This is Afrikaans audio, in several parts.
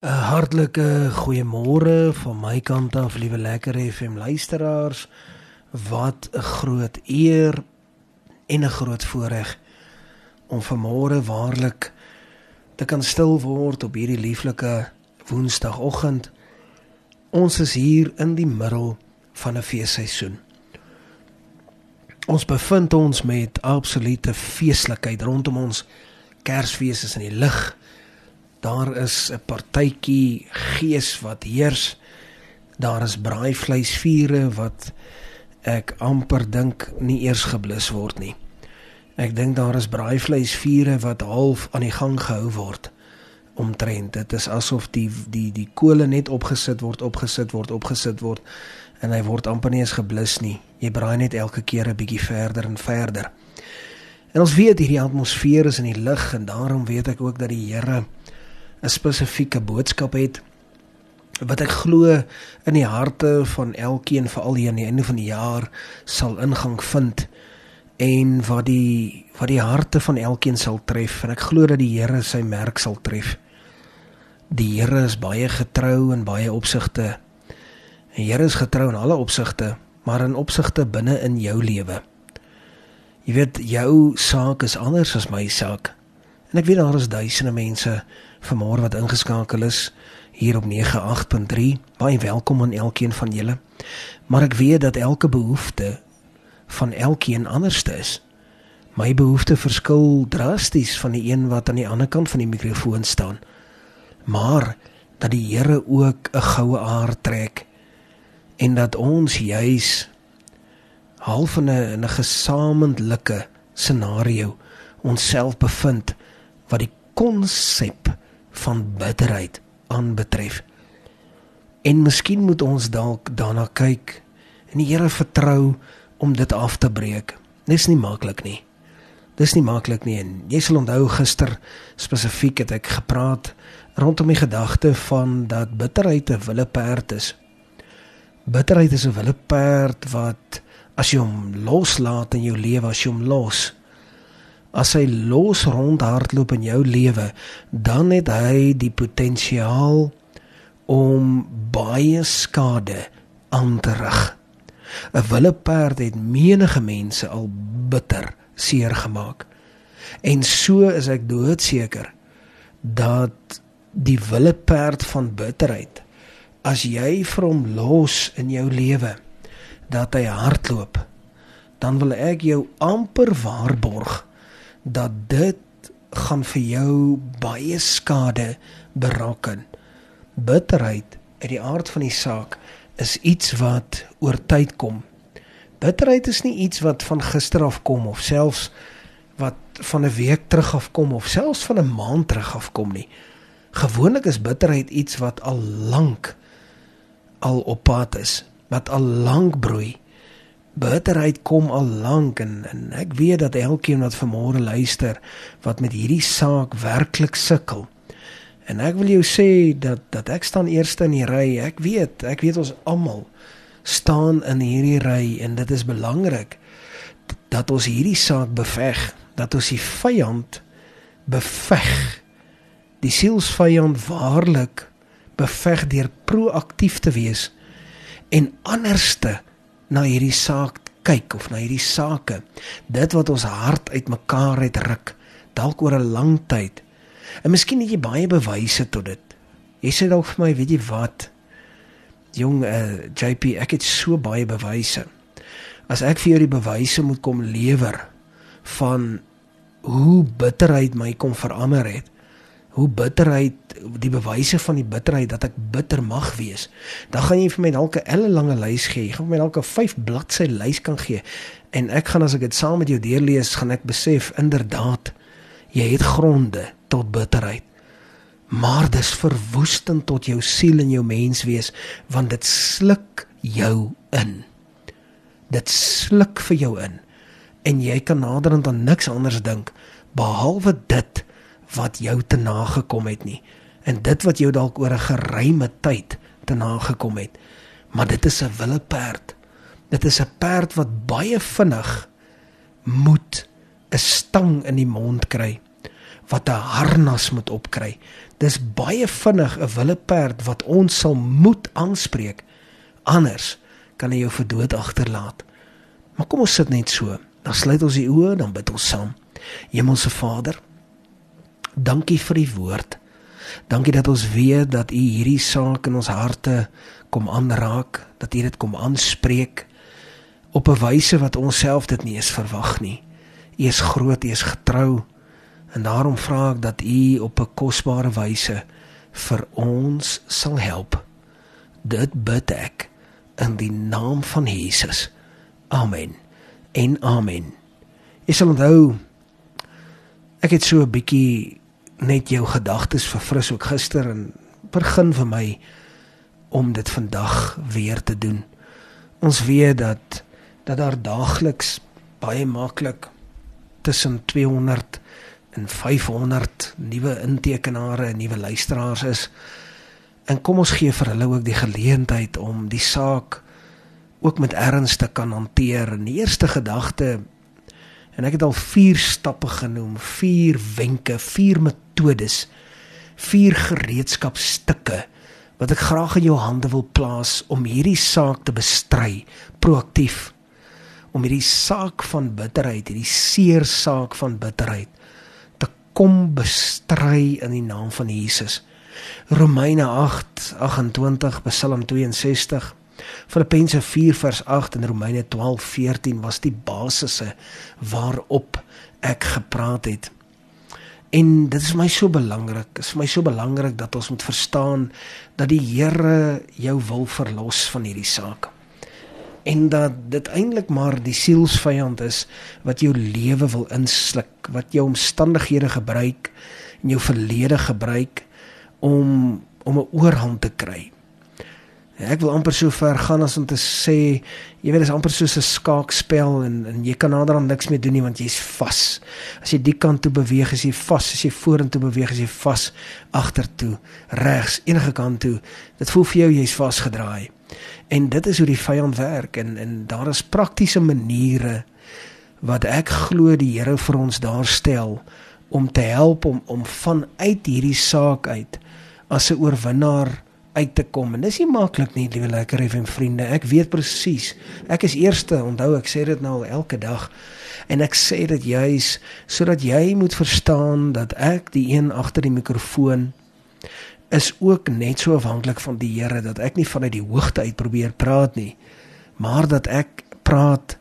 'n Hartlike goeiemôre van my kant af, liewe lekker FM luisteraars. Wat 'n groot eer en 'n groot voorreg om vanmôre waarlik te kan stil word op hierdie lieflike Woensdagoggend. Ons is hier in die middel van 'n feesseisoen. Ons bevind ons met absolute feeslikheid rondom ons. Kersfees is in die lug Daar is 'n partytjie gees wat heers. Daar is braaivleisvure wat ek amper dink nie eers geblus word nie. Ek dink daar is braaivleisvure wat half aan die gang gehou word omtrent. Dit is asof die die die kole net opgesit word, opgesit word, opgesit word en hy word amper nie eens geblus nie. Jy braai net elke keer 'n bietjie verder en verder. En ons weet hierdie atmosfeer is in die lug en daarom weet ek ook dat die Here 'n spesifieke boodskap het wat ek glo in die harte van elkeen veral hier aan die einde van die jaar sal ingang vind en wat die wat die harte van elkeen sal tref en ek glo dat die Here sy merk sal tref. Die Here is baie getrou in baie opsigte. Die Here is getrou in alle opsigte, maar in opsigte binne in jou lewe. Jy weet jou saak is anders as my saak. En ek weet daar is duisende mense vanmôre wat ingeskakel is hier op 98.3. Baie welkom aan elkeen van julle. Maar ek weet dat elke behoefte van elkeen anders is. My behoefte verskil drasties van die een wat aan die ander kant van die mikrofoon staan. Maar dat die Here ook 'n goue aar trek en dat ons juis half in 'n 'n gesamentlike scenario onsself bevind wat die konsep van bitterheid aanbetref. En miskien moet ons dalk daarna kyk en die Here vertrou om dit af te breek. Dis nie maklik nie. Dis nie maklik nie en jy sal onthou gister spesifiek het ek gepraat rondom die gedagte van dat bitterheid 'n wille perd is. Bitterheid is 'n wille perd wat as jy hom loslaat in jou lewe, as jy hom los, as hy los rondhardloop in jou lewe, dan het hy die potensiaal om baie skade aan te rig. 'n Wille perd het menige mense al bitter seer gemaak. En so is ek doodseker dat die wille perd van bitterheid as jy vir hom los in jou lewe dat hy hardloop dan wil ek jou amper waarborg dat dit gaan vir jou baie skade beraken. Bitterheid uit die aard van die saak is iets wat oor tyd kom. Bitterheid is nie iets wat van gister af kom of selfs wat van 'n week terug af kom of selfs van 'n maand terug af kom nie. Gewoonlik is bitterheid iets wat al lank al op pad is, wat al lank broei bitterheid kom al lank en, en ek weet dat elkeen wat vanmôre luister wat met hierdie saak werklik sukkel. En ek wil jou sê dat dat ek staan eerste in die ry. Ek weet, ek weet ons almal staan in hierdie ry en dit is belangrik dat ons hierdie saak beveg, dat ons die vyand beveg. Die sielsvyand waarlik beveg deur proaktief te wees en anderste na hierdie saak kyk of na hierdie sake. Dit wat ons hart uitmekaar het ruk dalk oor 'n lang tyd. En miskien het jy baie bewyse tot dit. Jy sê dalk vir my, weet jy wat? Jong uh, eh, JP, ek het so baie bewyse. As ek vir jou die bewyse moet kom lewer van hoe bitterheid my kom verander het, hoe bitterheid die bewyse van die bitterheid dat ek bitter mag wees. Dan gaan jy vir my dalk 'n ellelange lys gee. Jy gaan vir my dalk 'n 5 bladsy lys kan gee. En ek gaan as ek dit saam met jou deurlees, gaan ek besef inderdaad jy het gronde tot bitterheid. Maar dis verwoestend tot jou siel en jou menswees want dit sluk jou in. Dit sluk vir jou in. En jy kan naderhand aan niks anders dink behalwe dit wat jou te nagekom het nie en dit wat jou dalk oor 'n geruime tyd te nagekom het maar dit is 'n wille perd dit is 'n perd wat baie vinnig moet 'n stang in die mond kry wat 'n harnas moet opkry Dis baie vinnig 'n willeperd wat ons sal moet aanspreek. Anders kan hy jou vir dood agterlaat. Maar kom ons sit net so. Dan sluit ons die oë, dan bid ons saam. Hemelse Vader, dankie vir die woord. Dankie dat ons weet dat U hierdie saak in ons harte kom aanraak, dat U dit kom aanspreek op 'n wyse wat ons self dit nie eens verwag nie. U is groot, U is getrou. En daarom vra ek dat U op 'n kosbare wyse vir ons sal help. Dit bid ek in die naam van Jesus. Amen. En amen. Ek sal onthou ek het so 'n bietjie net jou gedagtes verfris ook gister en begin vir my om dit vandag weer te doen. Ons weet dat dat daar daagliks baie maklik tussen 200 en 500 nuwe intekenare en nuwe luisteraars is. En kom ons gee vir hulle ook die geleentheid om die saak ook met erns te kan hanteer. En die eerste gedagte en ek het al 4 stappe genoem, 4 wenke, 4 metodes, 4 gereedskapstukke wat ek graag in jou hande wil plaas om hierdie saak te bestry proaktief om hierdie saak van bitterheid, hierdie seer saak van bitterheid te kom bestry in die naam van Jesus. Romeine 8:28, Psalm 62, Filippense 4 vers 8 en Romeine 12:14 was die basisse waarop ek gepraat het. En dit is my so belangrik. Dit is vir my so belangrik dat ons moet verstaan dat die Here jou wil verlos van hierdie saak. En dat dit eintlik maar die sielsvyand is wat jou lewe wil insluk, wat jou omstandighede gebruik en jou verlede gebruik om om 'n oorhand te kry. Ek wil amper so ver gaan as om te sê, jy weet dit is amper soos 'n skaakspel en en jy kan naderhand niks meer doen nie want jy's vas. As jy die kant toe beweeg, is jy vas, as jy vorentoe beweeg, is jy vas, agtertoe, regs, enige kant toe. Dit voel vir jou jy's vasgedraai. En dit is hoe die vyand werk en en daar is praktiese maniere wat ek glo die Here vir ons daar stel om te help om om vanuit hierdie saak uit as 'n oorwinnaar uit te kom. En dis nie maklik nie, liewe lekker FM vriende. Ek weet presies. Ek is eerste, onthou ek sê dit nou elke dag. En ek sê dit juis sodat jy moet verstaan dat ek die een agter die mikrofoon is ook net so afhanklik van die Here dat ek nie vanuit die hoogte uit probeer praat nie, maar dat ek praat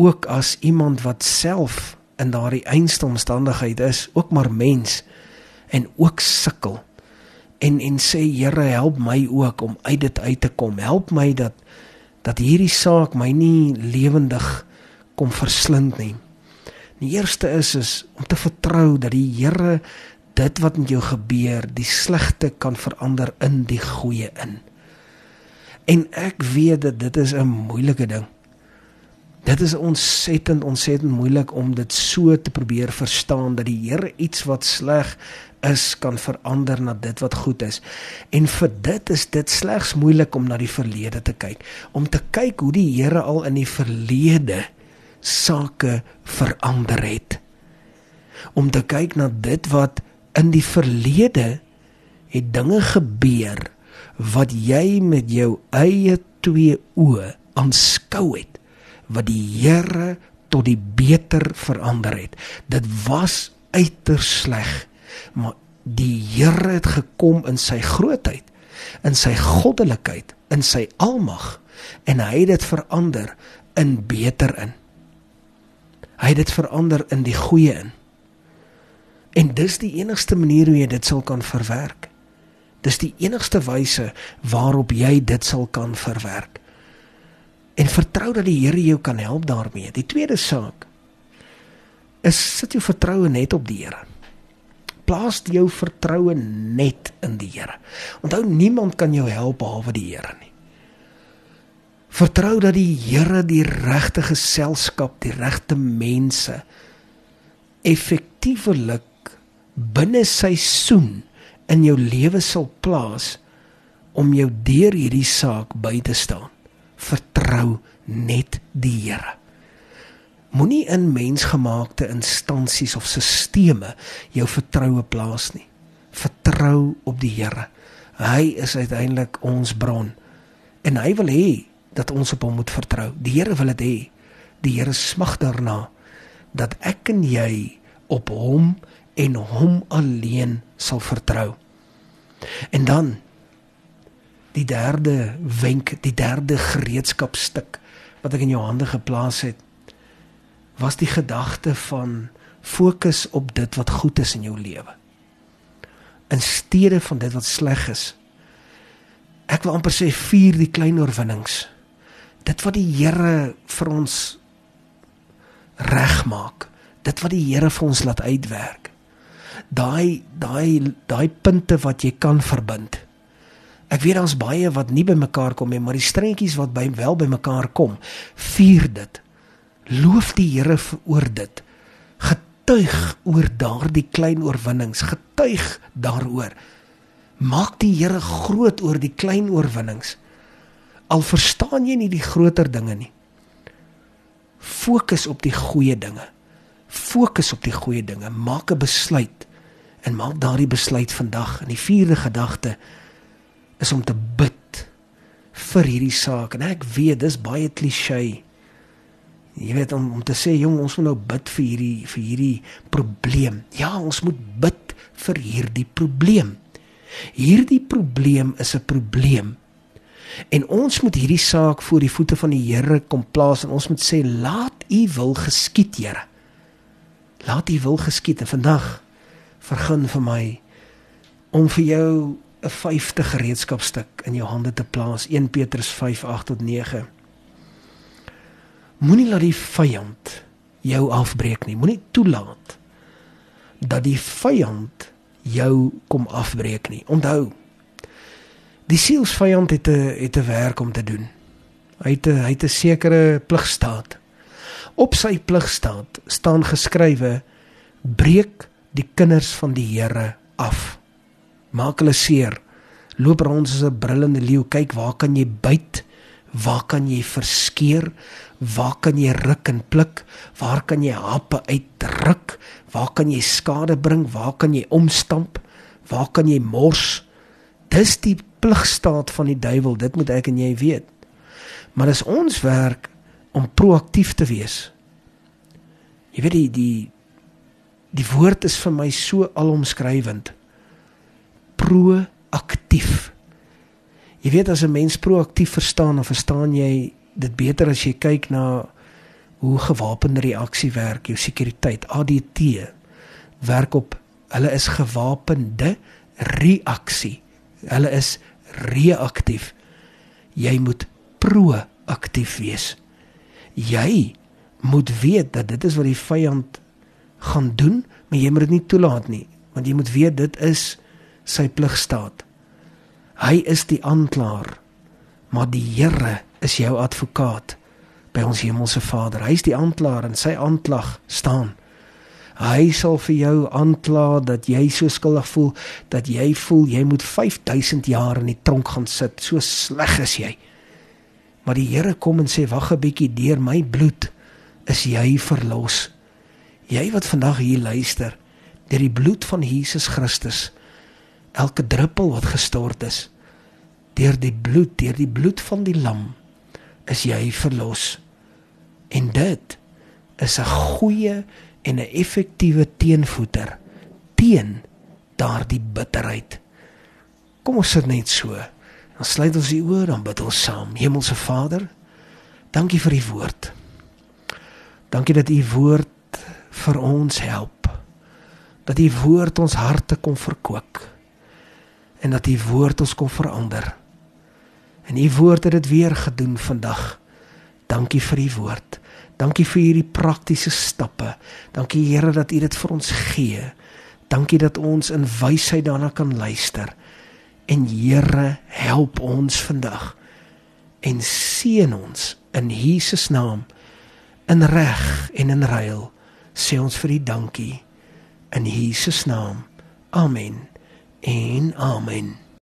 ook as iemand wat self in daardie einste omstandigheid is, ook maar mens en ook sukkel en en sê Here help my ook om uit dit uit te kom. Help my dat dat hierdie saak my nie lewendig kom verslind nie. Die eerste is is om te vertrou dat die Here dit wat met jou gebeur, die slegte kan verander in die goeie in. En ek weet dat dit is 'n moeilike ding. Dit is ontsettend ontsettend moeilik om dit so te probeer verstaan dat die Here iets wat sleg is kan verander na dit wat goed is. En vir dit is dit slegs moeilik om na die verlede te kyk, om te kyk hoe die Here al in die verlede sake verander het. Om te kyk na dit wat in die verlede het dinge gebeur wat jy met jou eie twee oë aanskou het wat die Here tot die beter verander het. Dit was uiters sleg maar die Here het gekom in sy grootheid, in sy goddelikheid, in sy almag en hy het dit verander in beter in. Hy het dit verander in die goeie in. En dis die enigste manier hoe jy dit sal kan verwerk. Dis die enigste wyse waarop jy dit sal kan verwerk. En vertrou dat die Here jou kan help daarmee. Die tweede saak is sit jou vertroue net op die Here plaas jou vertroue net in die Here. Onthou niemand kan jou help behalwe die Here nie. Vertrou dat die Here die regte geselskap, die regte mense effektiewelik binne sy soen in jou lewe sal plaas om jou deur hierdie saak by te staan. Vertrou net die Here. Moenie in mensgemaakte instansies of stelsels jou vertroue plaas nie. Vertrou op die Here. Hy is uiteindelik ons bron en hy wil hê dat ons op hom moet vertrou. Die Here wil dit hê. Die Here smag daarna dat ek en jy op hom en hom alleen sal vertrou. En dan die derde wenk, die derde gereedskapstuk wat ek in jou hande geplaas het, was die gedagte van fokus op dit wat goed is in jou lewe. In steede van dit wat sleg is. Ek wil amper sê vier die klein oorwinnings. Dit wat die Here vir ons regmaak. Dit wat die Here vir ons laat uitwerk. Daai daai daai punte wat jy kan verbind. Ek weet daar's baie wat nie by mekaar kom nie, maar die strengetjies wat by wel by mekaar kom, vier dit. Loof die Here oor dit. Getuig oor daardie klein oorwinnings, getuig daaroor. Maak die Here groot oor die klein oorwinnings. Al verstaan jy nie die groter dinge nie. Fokus op die goeie dinge. Fokus op die goeie dinge. Maak 'n besluit en maak daardie besluit vandag. En die vierde gedagte is om te bid vir hierdie saak. En ek weet dis baie klisjé. Jy weet om om te sê jong, ons moet nou bid vir hierdie vir hierdie probleem. Ja, ons moet bid vir hierdie probleem. Hierdie probleem is 'n probleem. En ons moet hierdie saak voor die voete van die Here kom plaas en ons moet sê laat U wil geskied, Here. Laat U wil geskied en vandag vergun vir my om vir jou 'n vyfde gereedskapstuk in jou hande te plaas 1 Petrus 5:8 tot 9 Moenie laat die vyand jou afbreek nie. Moenie toelaat dat die vyand jou kom afbreek nie. Onthou, die sielsvyand het 'n het 'n werk om te doen. Hy het 'n hy het 'n sekere pligstaat. Op sy pligstaat staan geskrywe: breek die kinders van die Here af. Maak hulle seer. Loop rond soos 'n brullende leeu. Kyk waar kan jy byt? Waar kan jy verskeer? Waar kan jy ruk en pluk? Waar kan jy hape uitruk? Waar kan jy skade bring? Waar kan jy omstamp? Waar kan jy mors? Dis die pligstaat van die duiwel. Dit moet ek en jy weet. Maar dis ons werk om proaktief te wees. Jy weet die die die woord is vir my so alomskrywend. Proaktief. Jy weet as 'n mens proaktief verstaan, dan verstaan jy dit beter as jy kyk na hoe gewapende reaksie werk, jou sekuriteit, ADT werk op hulle is gewapende reaksie. Hulle is reaktief. Jy moet proaktief wees. Jy moet weet dat dit is wat die vyand gaan doen, maar jy moet dit nie toelaat nie, want jy moet weet dit is sy pligstaat. Hy is die aanklaer, maar die Here is jou advokaat by ons hemelse Vader. Hy is die aanklaer en sy aanklag staan. Hy sal vir jou aankla dat jy so skuldig voel dat jy voel jy moet 5000 jaar in die tronk gaan sit. So sleg is jy. Maar die Here kom en sê wag 'n bietjie deur my bloed is jy verlos. Jy wat vandag hier luister, deur die bloed van Jesus Christus elke druppel wat gestort is deur die bloed, deur die bloed van die lam is jy verlos. En dit is 'n goeie en 'n effektiewe teenvoeter teen daardie bitterheid. Kom ons sit net so. Dan sluit ons die oë, dan bid ons saam. Hemelse Vader, dankie vir u woord. Dankie dat u woord vir ons help. Dat u woord ons harte kom verkoop. En dat u woord ons kom verander. En u woord het dit weer gedoen vandag. Dankie vir u woord. Dankie vir hierdie praktiese stappe. Dankie Here dat u dit vir ons gee. Dankie dat ons in wysheid daarna kan luister. En Here, help ons vandag. En seën ons in Jesus naam in reg en in ruil. Sê ons vir u dankie in Jesus naam. Amen. En amen.